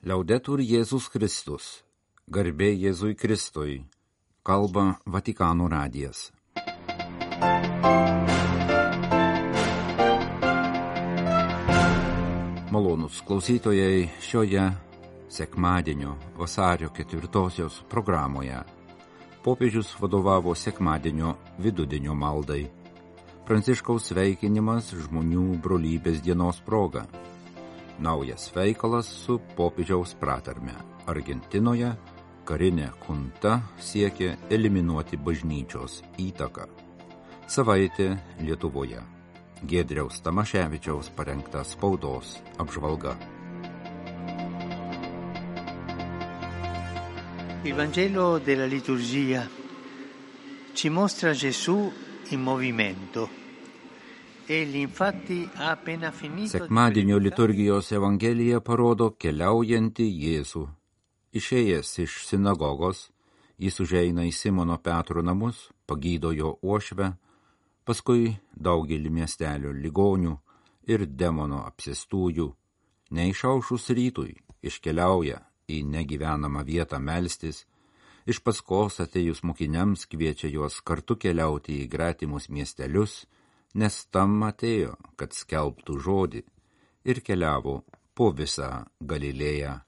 Liaudetur Jėzus Kristus. Garbė Jėzui Kristui. Kalba Vatikano radijas. Malonus klausytojai šioje sekmadienio vasario ketvirtosios programoje. Popiežius vadovavo sekmadienio vidudienio maldai. Pranciškaus sveikinimas žmonių brolybės dienos proga naujas veikalas su popiežiaus pratarme. Argentinoje karinė kunta siekia eliminuoti bažnyčios įtaką. Savaitė Lietuvoje. Gedriaus Tamaševičiaus parengta spaudos apžvalga. Il Vangelo della liturgia ci mostra Gesù in movimento Sekmadienio liturgijos evangelija parodo keliaujantį Jėzų. Išėjęs iš sinagogos, jis užeina į Simono Petro namus, pagydo jo uošvę, paskui daugelį miestelių ligonių ir demono apsistųjų, neišaušus rytui, iškeliauja į negyvenamą vietą melstis, iš paskos atėjus mokiniams kviečia juos kartu keliauti į gretimus miestelius, nes tam atėjo, kad skelbtų žodį ir keliavo po visą Galilėją.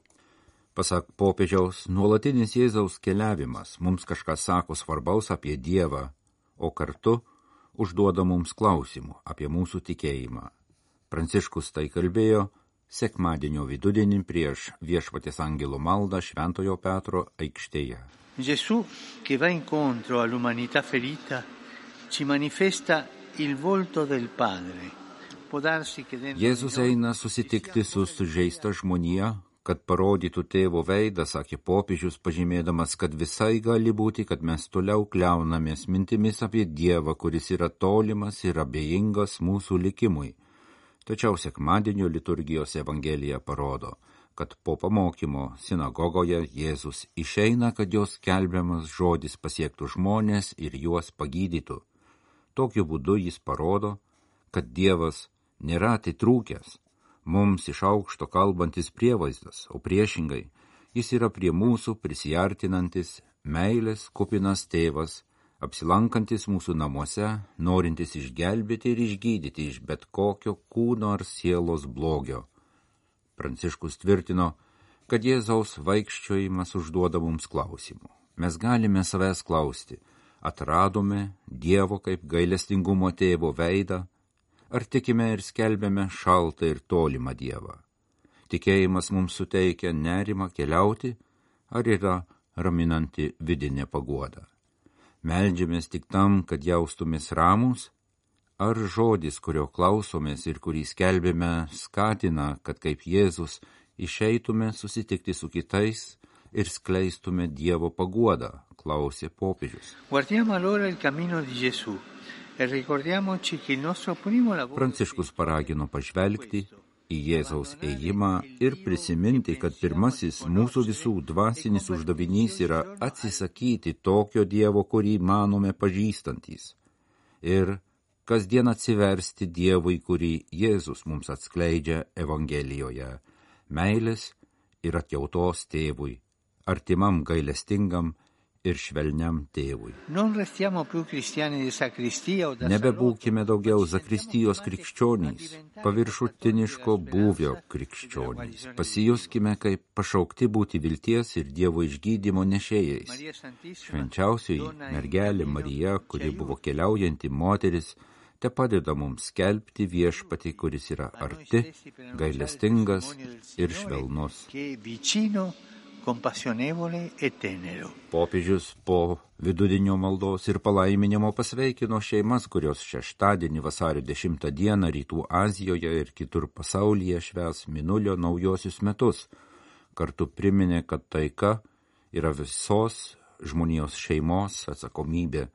Pasak popiežiaus, nuolatinis Jėzaus keliavimas mums kažką sako svarbaus apie Dievą, o kartu užduoda mums klausimų apie mūsų tikėjimą. Pranciškus tai kalbėjo sekmadienio vidudienį prieš viešpatės angelo maldą Šventojo Petro aikštėje. Gesù, che va incontro all'umanità ferita, ci manifesta Jėzus eina susitikti su sužeista žmonija, kad parodytų tėvo veidą, sakė popiežius, pažymėdamas, kad visai gali būti, kad mes toliau kliaunamės mintimis apie Dievą, kuris yra tolimas ir abejingas mūsų likimui. Tačiau sekmadienio liturgijos evangelija parodo, kad po pamokymo sinagogoje Jėzus išeina, kad jos kelbiamas žodis pasiektų žmonės ir juos pagydytų. Tokiu būdu jis parodo, kad Dievas nėra atitrūkęs, mums iš aukšto kalbantis prievaizdas, o priešingai, jis yra prie mūsų prisijartinantis, meilės kupinas tėvas, apsilankantis mūsų namuose, norintis išgelbėti ir išgydyti iš bet kokio kūno ar sielos blogio. Pranciškus tvirtino, kad Jėzaus vaikščiojimas užduoda mums klausimų. Mes galime savęs klausti, atradome Dievo kaip gailestingumo tėvo veidą, ar tikime ir skelbėme šaltą ir tolimą Dievą. Tikėjimas mums suteikia nerimą keliauti, ar yra raminanti vidinė paguoda. Meldžiamės tik tam, kad jaustumės ramus, ar žodis, kurio klausomės ir kurį skelbėme, skatina, kad kaip Jėzus išeitume susitikti su kitais ir skleistume Dievo paguodą, klausė popiežius. E Pranciškus paragino pažvelgti į Jėzaus ėjimą ir prisiminti, kad pirmasis mūsų visų dvasinis uždavinys yra atsisakyti tokio Dievo, kurį manome pažįstantys. Ir kasdien atsiversti Dievui, kurį Jėzus mums atskleidžia Evangelijoje - meilės ir atjautos tėvui, artimam gailestingam ir švelniam tėvui. Nebebūkime daugiau zakristijos krikščionys, paviršutiniško būvio krikščionys. Pasijuskime kaip pašaukti būti vilties ir Dievo išgydymo nešėjais. Švenčiausioji mergelė Marija, kuri buvo keliaujanti moteris, te padeda mums skelbti viešpatį, kuris yra arti, gailestingas ir švelnus compasionevole e tenero. Popiežius po vidudinio maldos ir palaiminimo pasveikino šeimas, kurios šeštadienį vasario 10 dieną Rytų Azijoje ir kitur pasaulyje šves minulio naujosius metus. Kartu priminė, kad taika yra visos žmonijos šeimos atsakomybė.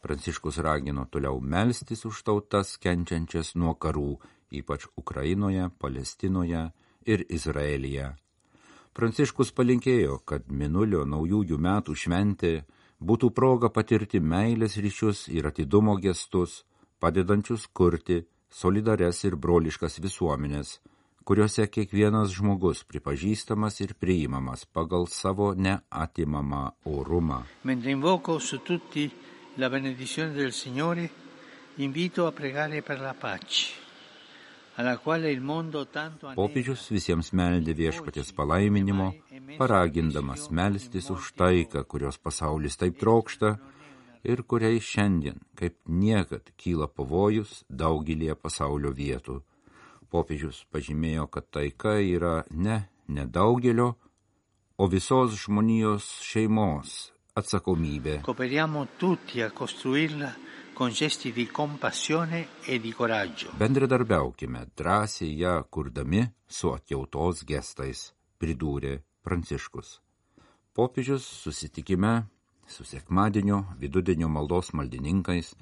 Pranciškus ragino toliau melstis už tautas kenčiančias nuo karų, ypač Ukrainoje, Palestinoje ir Izraelyje. Pranciškus palinkėjo, kad minulio naujųjų metų šventė būtų proga patirti meilės ryšius ir atidumo gestus, padedančius kurti solidares ir broliškas visuomenės, kuriuose kiekvienas žmogus pripažįstamas ir priimamas pagal savo neatimamą orumą. Mentre invoco su tutti la benedizione del Signore, invito a pregare per la pace. Popiežius visiems meldė viešpatės palaiminimo, paragindamas melstis už taiką, kurios pasaulis taip trokšta ir kuriai šiandien, kaip niekad, kyla pavojus daugilie pasaulio vietų. Popiežius pažymėjo, kad taika yra ne nedaugelio, o visos žmonijos šeimos atsakomybė. Cooperiamo tutti a costruirla con gesti di compassione e di coraggio. Bendradarbiaukime drąsiai ją kurdami su atjautos gestais, pridūrė Pranciškus. Popiežius susitikime su sekmadienio vidudienio maldos maldininkais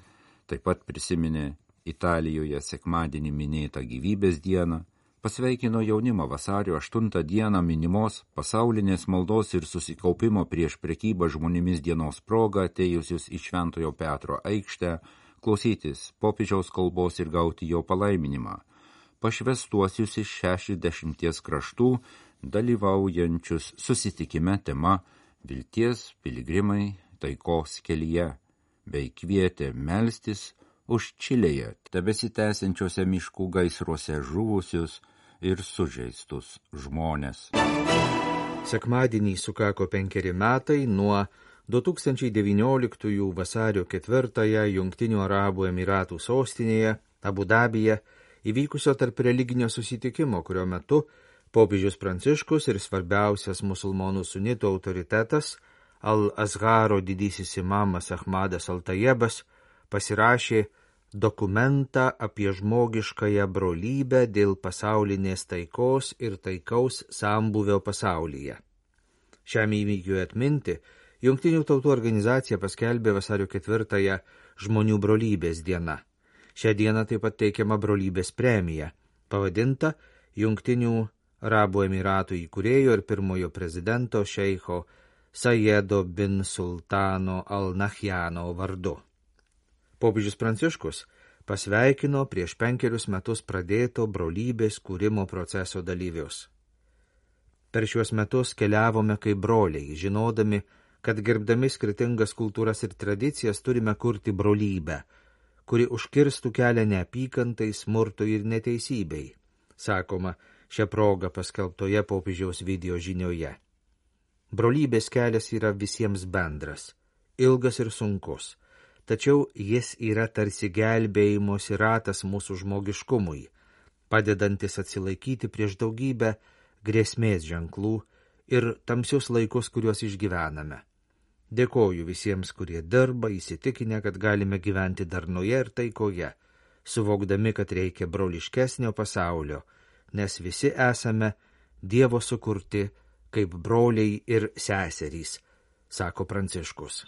taip pat prisiminė Italijoje sekmadienį minėtą gyvybės dieną pasveikino jaunimą vasario 8 dieną minimos pasaulinės maldos ir susikaupimo prieš prekybą žmonėmis dienos progą atėjusius į Šventojo Petro aikštę, klausytis popiežiaus kalbos ir gauti jo palaiminimą, pašvestuosius iš 60 kraštų, dalyvaujančius susitikime tema Vilties piligrimai taikos kelyje, bei kvietė melstis už Čilėje tebesitęsiančiose miškų gaisruose žuvusius ir sužeistus žmonės. Sekmadienį sukako penkeri metai nuo 2019 vasario 4 Junktinių Arabų Emiratų sostinėje Abu Dabyje įvykusio tarp religinio susitikimo, kurio metu popiežius Pranciškus ir svarbiausias musulmonų sunitų autoritetas Al-Azharo didysis imamas Ahmadas Altajebas pasirašė dokumentą apie žmogiškąją brolybę dėl pasaulinės taikos ir taikaus sambuvio pasaulyje. Šiam įvykiui atminti Junktinių tautų organizacija paskelbė vasario ketvirtąją žmonių brolybės diena. Šią dieną taip pat teikiama brolybės premija, pavadinta Junktinių Arabų Emiratų įkūrėjo ir pirmojo prezidento šeiko Sajedo bin Sultano Al-Nahjano vardu. Popiežius Pranciškus pasveikino prieš penkerius metus pradėto brolybės kūrimo proceso dalyvius. Per šiuos metus keliavome kaip broliai, žinodami, kad gerbdami skirtingas kultūras ir tradicijas turime kurti brolybę, kuri užkirstų kelią neapykantai, smurtui ir neteisybei, sakoma šią progą paskelbtoje popiežiaus video žinioje. Brolybės kelias yra visiems bendras, ilgas ir sunkus – tačiau jis yra tarsi gelbėjimosi ratas mūsų žmogiškumui, padedantis atsilaikyti prieš daugybę grėsmės ženklų ir tamsius laikus, kuriuos išgyvename. Dėkoju visiems, kurie dirba, įsitikinę, kad galime gyventi darnoje ir taikoje, suvokdami, kad reikia broliškesnio pasaulio, nes visi esame Dievo sukurti kaip broliai ir seserys, sako Pranciškus.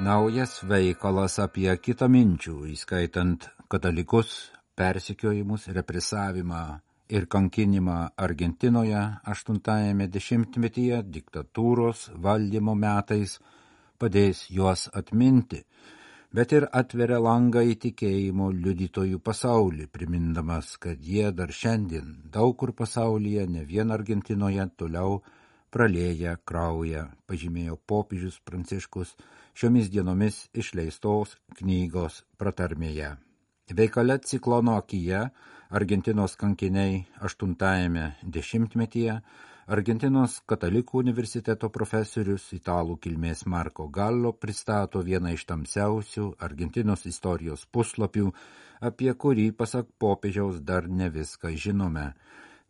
Naujas veikalas apie kitaminčių, įskaitant katalikus, persikiojimus, represavimą ir kankinimą Argentinoje 80-ame dešimtmetyje diktatūros valdymo metais padės juos atminti, bet ir atveria langą į tikėjimo liudytojų pasaulį, primindamas, kad jie dar šiandien daug kur pasaulyje, ne vien Argentinoje, toliau pralėję kraują, pažymėjo popiežius Pranciškus šiomis dienomis išleistos knygos pratarmėje. Veikale ciklono akyje Argentinos kankiniai 80-ame dešimtmetyje Argentinos katalikų universiteto profesorius italų kilmės Marko Gallo pristato vieną iš tamsiausių Argentinos istorijos puslapių, apie kurį, pasak popiežiaus, dar ne viską žinome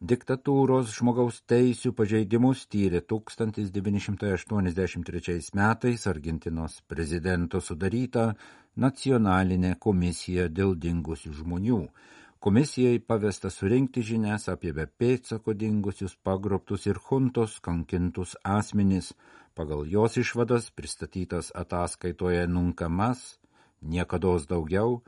diktatūros žmogaus teisių pažeidimus tyrė 1983 metais Argentinos prezidento sudaryta nacionalinė komisija dėl dingusių žmonių. Komisijai pavesta surinkti žinias apie be pėtsako dingusius pagrobtus ir huntos kankintus asmenys, pagal jos išvadas pristatytas ataskaitoje nunkamas, niekados daugiau,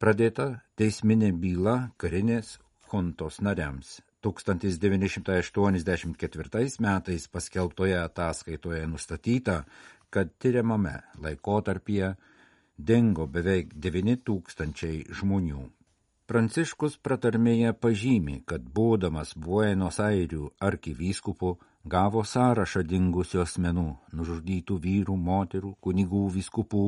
pradėta teisminė byla karinės huntos nariams. 1984 metais paskelbtoje ataskaitoje nustatyta, kad tyriamame laikotarpyje dingo beveik 9 tūkstančiai žmonių. Pranciškus pratarmėje pažymi, kad būdamas Buenos Airių arkivyskupu gavo sąrašą dingusių asmenų, nužudytų vyrų, moterų, kunigų, vyskupų,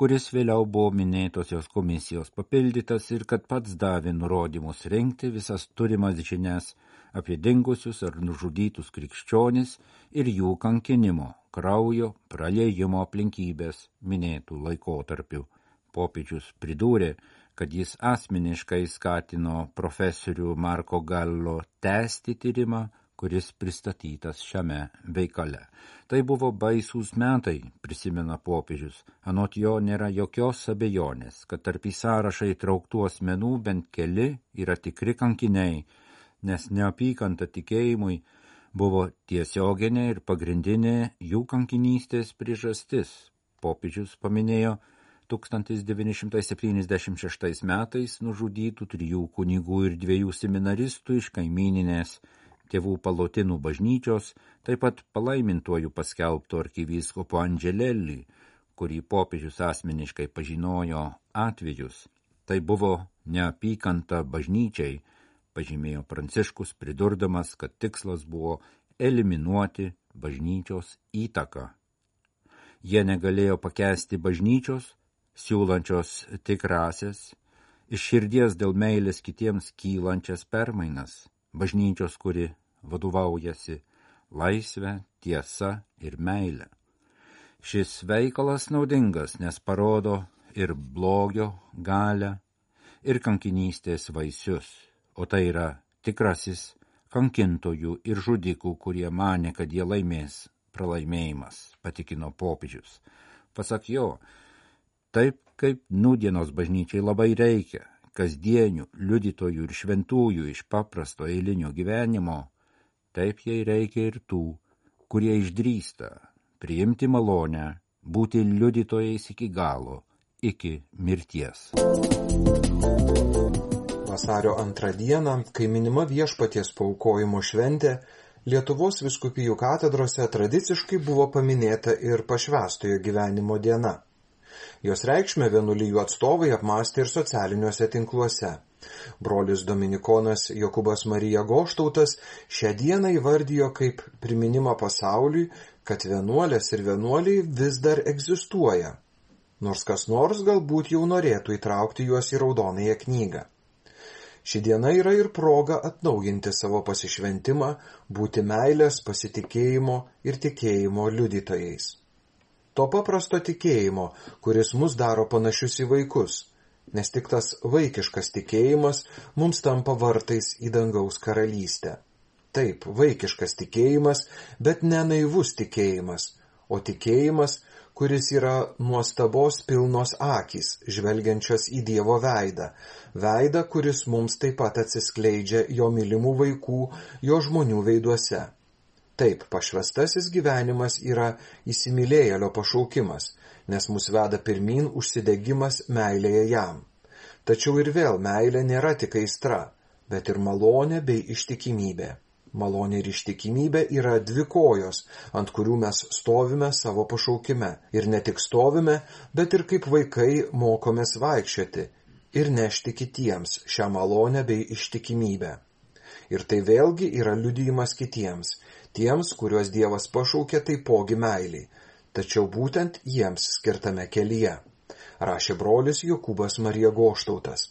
kuris vėliau buvo minėtosios komisijos papildytas ir kad pats davė nurodymus renkti visas turimas žinias apie dingusius ar nužudytus krikščionis ir jų kankinimo, kraujo, praleidimo aplinkybės minėtų laikotarpių. Popiežius pridūrė, kad jis asmeniškai skatino profesorių Marko Gallo tęsti tyrimą kuris pristatytas šiame veikale. Tai buvo baisūs metai, prisimena popiežius. Anot jo nėra jokios abejonės, kad tarp į sąrašą įtrauktų asmenų bent keli yra tikri kankiniai, nes neapykanta tikėjimui buvo tiesioginė ir pagrindinė jų kankinystės priežastis. Popiežius paminėjo 1976 metais nužudytų trijų kunigų ir dviejų seminaristų iš kaimininės tėvų palotinų bažnyčios, taip pat palaimintuoju paskelbto arkivyskupo Andželelį, kurį popiežius asmeniškai pažinojo atvejus. Tai buvo neapykanta bažnyčiai, pažymėjo Pranciškus, pridurdamas, kad tikslas buvo eliminuoti bažnyčios įtaką. Jie negalėjo pakęsti bažnyčios, siūlančios tikrasias, iš širdies dėl meilės kitiems kylančias permainas, bažnyčios, kuri vadovaujasi laisvę, tiesą ir meilę. Šis veikalas naudingas, nes parodo ir blogio galę, ir kankinystės vaisius, o tai yra tikrasis kankintojų ir žudikų, kurie mane, kad jie laimės pralaimėjimas, patikino popiežius. Pasak jo, taip kaip nudienos bažnyčiai labai reikia, kasdienių liudytojų ir šventųjų iš paprasto eilinio gyvenimo, taip jai reikia ir tų, kurie išdrįsta priimti malonę, būti liudytojais iki galo, iki mirties. Vasario antrą dieną, kai minima viešpaties paukojimo šventė, Lietuvos viskupijų katedrose tradiciškai buvo paminėta ir pašvestojo gyvenimo diena. Jos reikšmę vienuolijų atstovai apmastė ir socialiniuose tinkluose. Brolis Dominikonas Jokubas Marija Goštautas šią dieną įvardijo kaip priminimą pasauliui, kad vienuolės ir vienuoliai vis dar egzistuoja, nors kas nors galbūt jau norėtų įtraukti juos į raudonąją knygą. Ši diena yra ir proga atnaujinti savo pasišventimą, būti meilės, pasitikėjimo ir tikėjimo liudytojais. To paprasto tikėjimo, kuris mus daro panašius į vaikus, nes tik tas vaikiškas tikėjimas mums tampa vartais į dangaus karalystę. Taip, vaikiškas tikėjimas, bet ne naivus tikėjimas, o tikėjimas, kuris yra nuostabos pilnos akis, žvelgiančios į Dievo veidą, veidą, kuris mums taip pat atsiskleidžia jo mylimų vaikų, jo žmonių veiduose. Taip, pašvestasis gyvenimas yra įsimylėjėlio pašaukimas, nes mus veda pirmin užsidegimas meilėje jam. Tačiau ir vėl meilė nėra tik aistra, bet ir malonė bei ištikimybė. Malonė ir ištikimybė yra dvi kojos, ant kurių mes stovime savo pašaukime. Ir ne tik stovime, bet ir kaip vaikai mokomės vaikščioti ir nešti kitiems šią malonę bei ištikimybę. Ir tai vėlgi yra liudijimas kitiems, tiems, kuriuos Dievas pašaukė taipogi meiliai, tačiau būtent jiems skirtame kelyje, rašė brolis Jokūbas Marija Goštautas.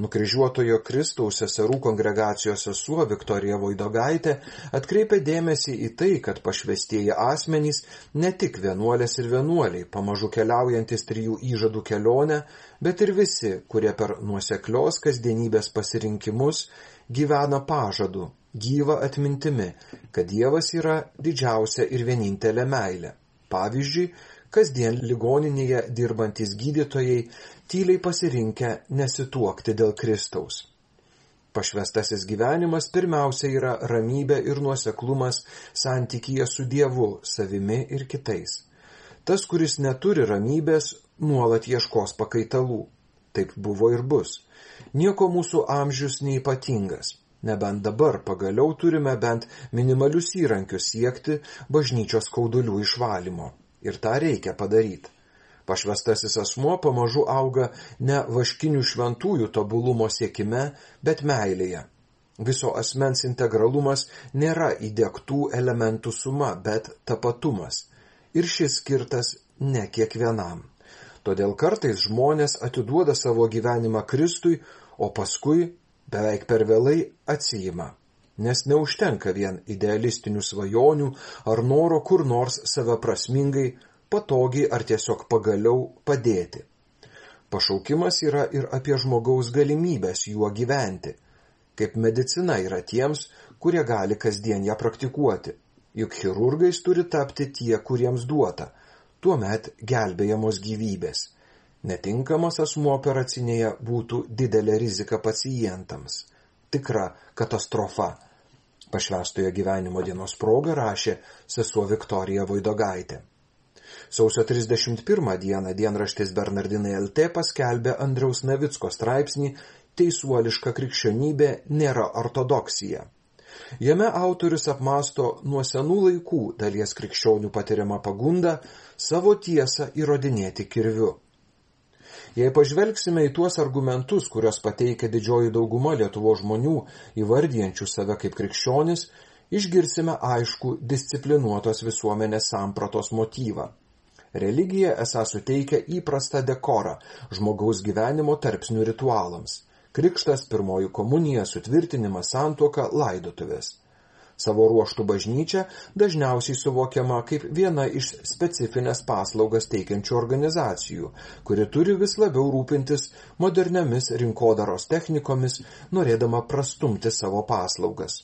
Nukryžiuotojo Kristaus seserų kongregacijos sesuo Viktorija Vaidogaitė atkreipė dėmesį į tai, kad pašvestieji asmenys ne tik vienuolės ir vienuoliai, pamažu keliaujantis trijų įžadų kelionę, bet ir visi, kurie per nuoseklios kasdienybės pasirinkimus gyvena pažadu, gyva atmintimi, kad Dievas yra didžiausia ir vienintelė meilė. Pavyzdžiui, kasdien ligoninėje dirbantis gydytojai tyliai pasirinkę nesituokti dėl Kristaus. Pašvestasis gyvenimas pirmiausia yra ramybė ir nuoseklumas santykyje su Dievu, savimi ir kitais. Tas, kuris neturi ramybės, nuolat ieškos pakaitalų. Taip buvo ir bus. Nieko mūsų amžius neipatingas nebent dabar pagaliau turime bent minimalius įrankius siekti bažnyčios skaudulių išvalymo. Ir tą reikia padaryti. Pašvestasis asmuo pamažu auga ne vaškinių šventųjų tobulumo siekime, bet meilėje. Viso asmens integralumas nėra įdėktų elementų suma, bet tapatumas. Ir šis skirtas ne kiekvienam. Todėl kartais žmonės atiduoda savo gyvenimą Kristui, o paskui beveik per vėlai atsijima. Nes neužtenka vien idealistinių svajonių ar noro kur nors save prasmingai, patogiai ar tiesiog pagaliau padėti. Pašaukimas yra ir apie žmogaus galimybės juo gyventi. Kaip medicina yra tiems, kurie gali kasdien ją praktikuoti. Juk chirurgais turi tapti tie, kuriems duota. Tuomet gelbėjamos gyvybės. Netinkamas asmuo operacinėje būtų didelė rizika pacientams tikra katastrofa. Pašvestojo gyvenimo dienos proga rašė sesuo Viktorija Vaidogaitė. Sausio 31 dieną dienraštis Bernardinai LT paskelbė Andriaus Navicko straipsnį Teisuoliška krikščionybė nėra ortodoksija. Jame autorius apmasto nuo senų laikų dalies krikščionių patiriamą pagundą savo tiesą įrodinėti kirviu. Jei pažvelgsime į tuos argumentus, kurios pateikia didžioji dauguma Lietuvo žmonių, įvardijančių save kaip krikščionis, išgirsime aišku disciplinuotos visuomenės sampratos motyvą. Religija esą suteikia įprastą dekorą žmogaus gyvenimo tarpsnių ritualams. Krikštas, pirmoji komunija, sutvirtinimas, santuoka, laidotuvės. Savo ruoštų bažnyčia dažniausiai suvokiama kaip viena iš specifines paslaugas teikiančių organizacijų, kuri turi vis labiau rūpintis moderniamis rinkodaros technikomis, norėdama prastumti savo paslaugas.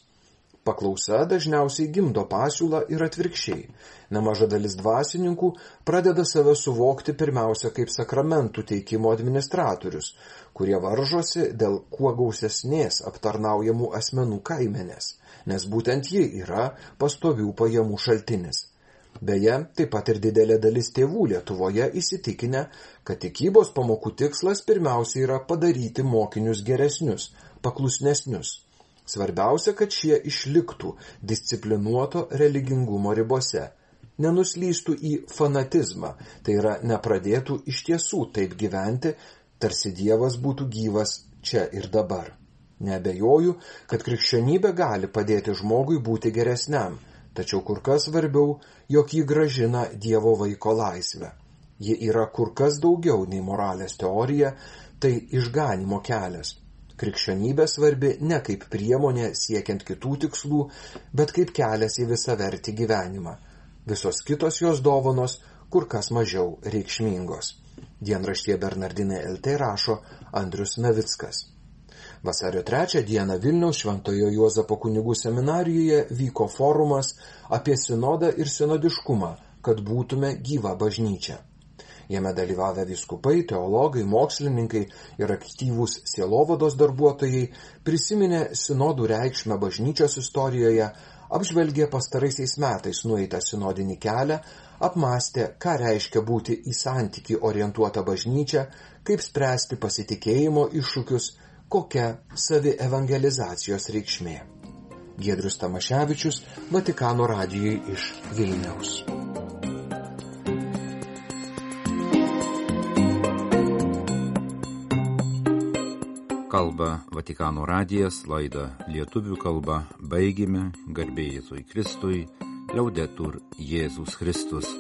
Paklausa dažniausiai gimdo pasiūlą ir atvirkščiai. Nemaža dalis dvasininkų pradeda save suvokti pirmiausia kaip sakramentų teikimo administratorius, kurie varžosi dėl kuo gausesnės aptarnaujamų asmenų kaimenės nes būtent ji yra pastovių pajamų šaltinis. Beje, taip pat ir didelė dalis tėvų Lietuvoje įsitikinę, kad tikybos pamokų tikslas pirmiausia yra padaryti mokinius geresnius, paklusnesnius. Svarbiausia, kad šie išliktų disciplinuoto religingumo ribose, nenuslystų į fanatizmą, tai yra nepradėtų iš tiesų taip gyventi, tarsi Dievas būtų gyvas čia ir dabar. Nebejoju, kad krikščionybė gali padėti žmogui būti geresniam, tačiau kur kas svarbiau, jog jį gražina Dievo vaiko laisvę. Ji yra kur kas daugiau nei moralės teorija, tai išganimo kelias. Krikščionybė svarbi ne kaip priemonė siekiant kitų tikslų, bet kaip kelias į visą vertį gyvenimą. Visos kitos jos dovanos kur kas mažiau reikšmingos. Dienraštie Bernardinė LT rašo Andrius Navickas. Vasario 3 dieną Vilniaus Šventojo Juozapo kunigų seminarijoje vyko forumas apie sinodą ir sinodiškumą, kad būtume gyva bažnyčia. Jame dalyvavę viskupai, teologai, mokslininkai ir aktyvūs sielovados darbuotojai prisiminė sinodų reikšmę bažnyčios istorijoje, apžvelgė pastaraisiais metais nueitą sinodinį kelią, apmastė, ką reiškia būti į santyki orientuota bažnyčia, kaip spręsti pasitikėjimo iššūkius kokia savi evangelizacijos reikšmė. Giedrius Tamaševičius, Vatikano radijui iš Vilniaus. Kalba Vatikano radijas, laida lietuvių kalba, baigime, garbėjai Jėzui Kristui, liaudetur Jėzus Kristus.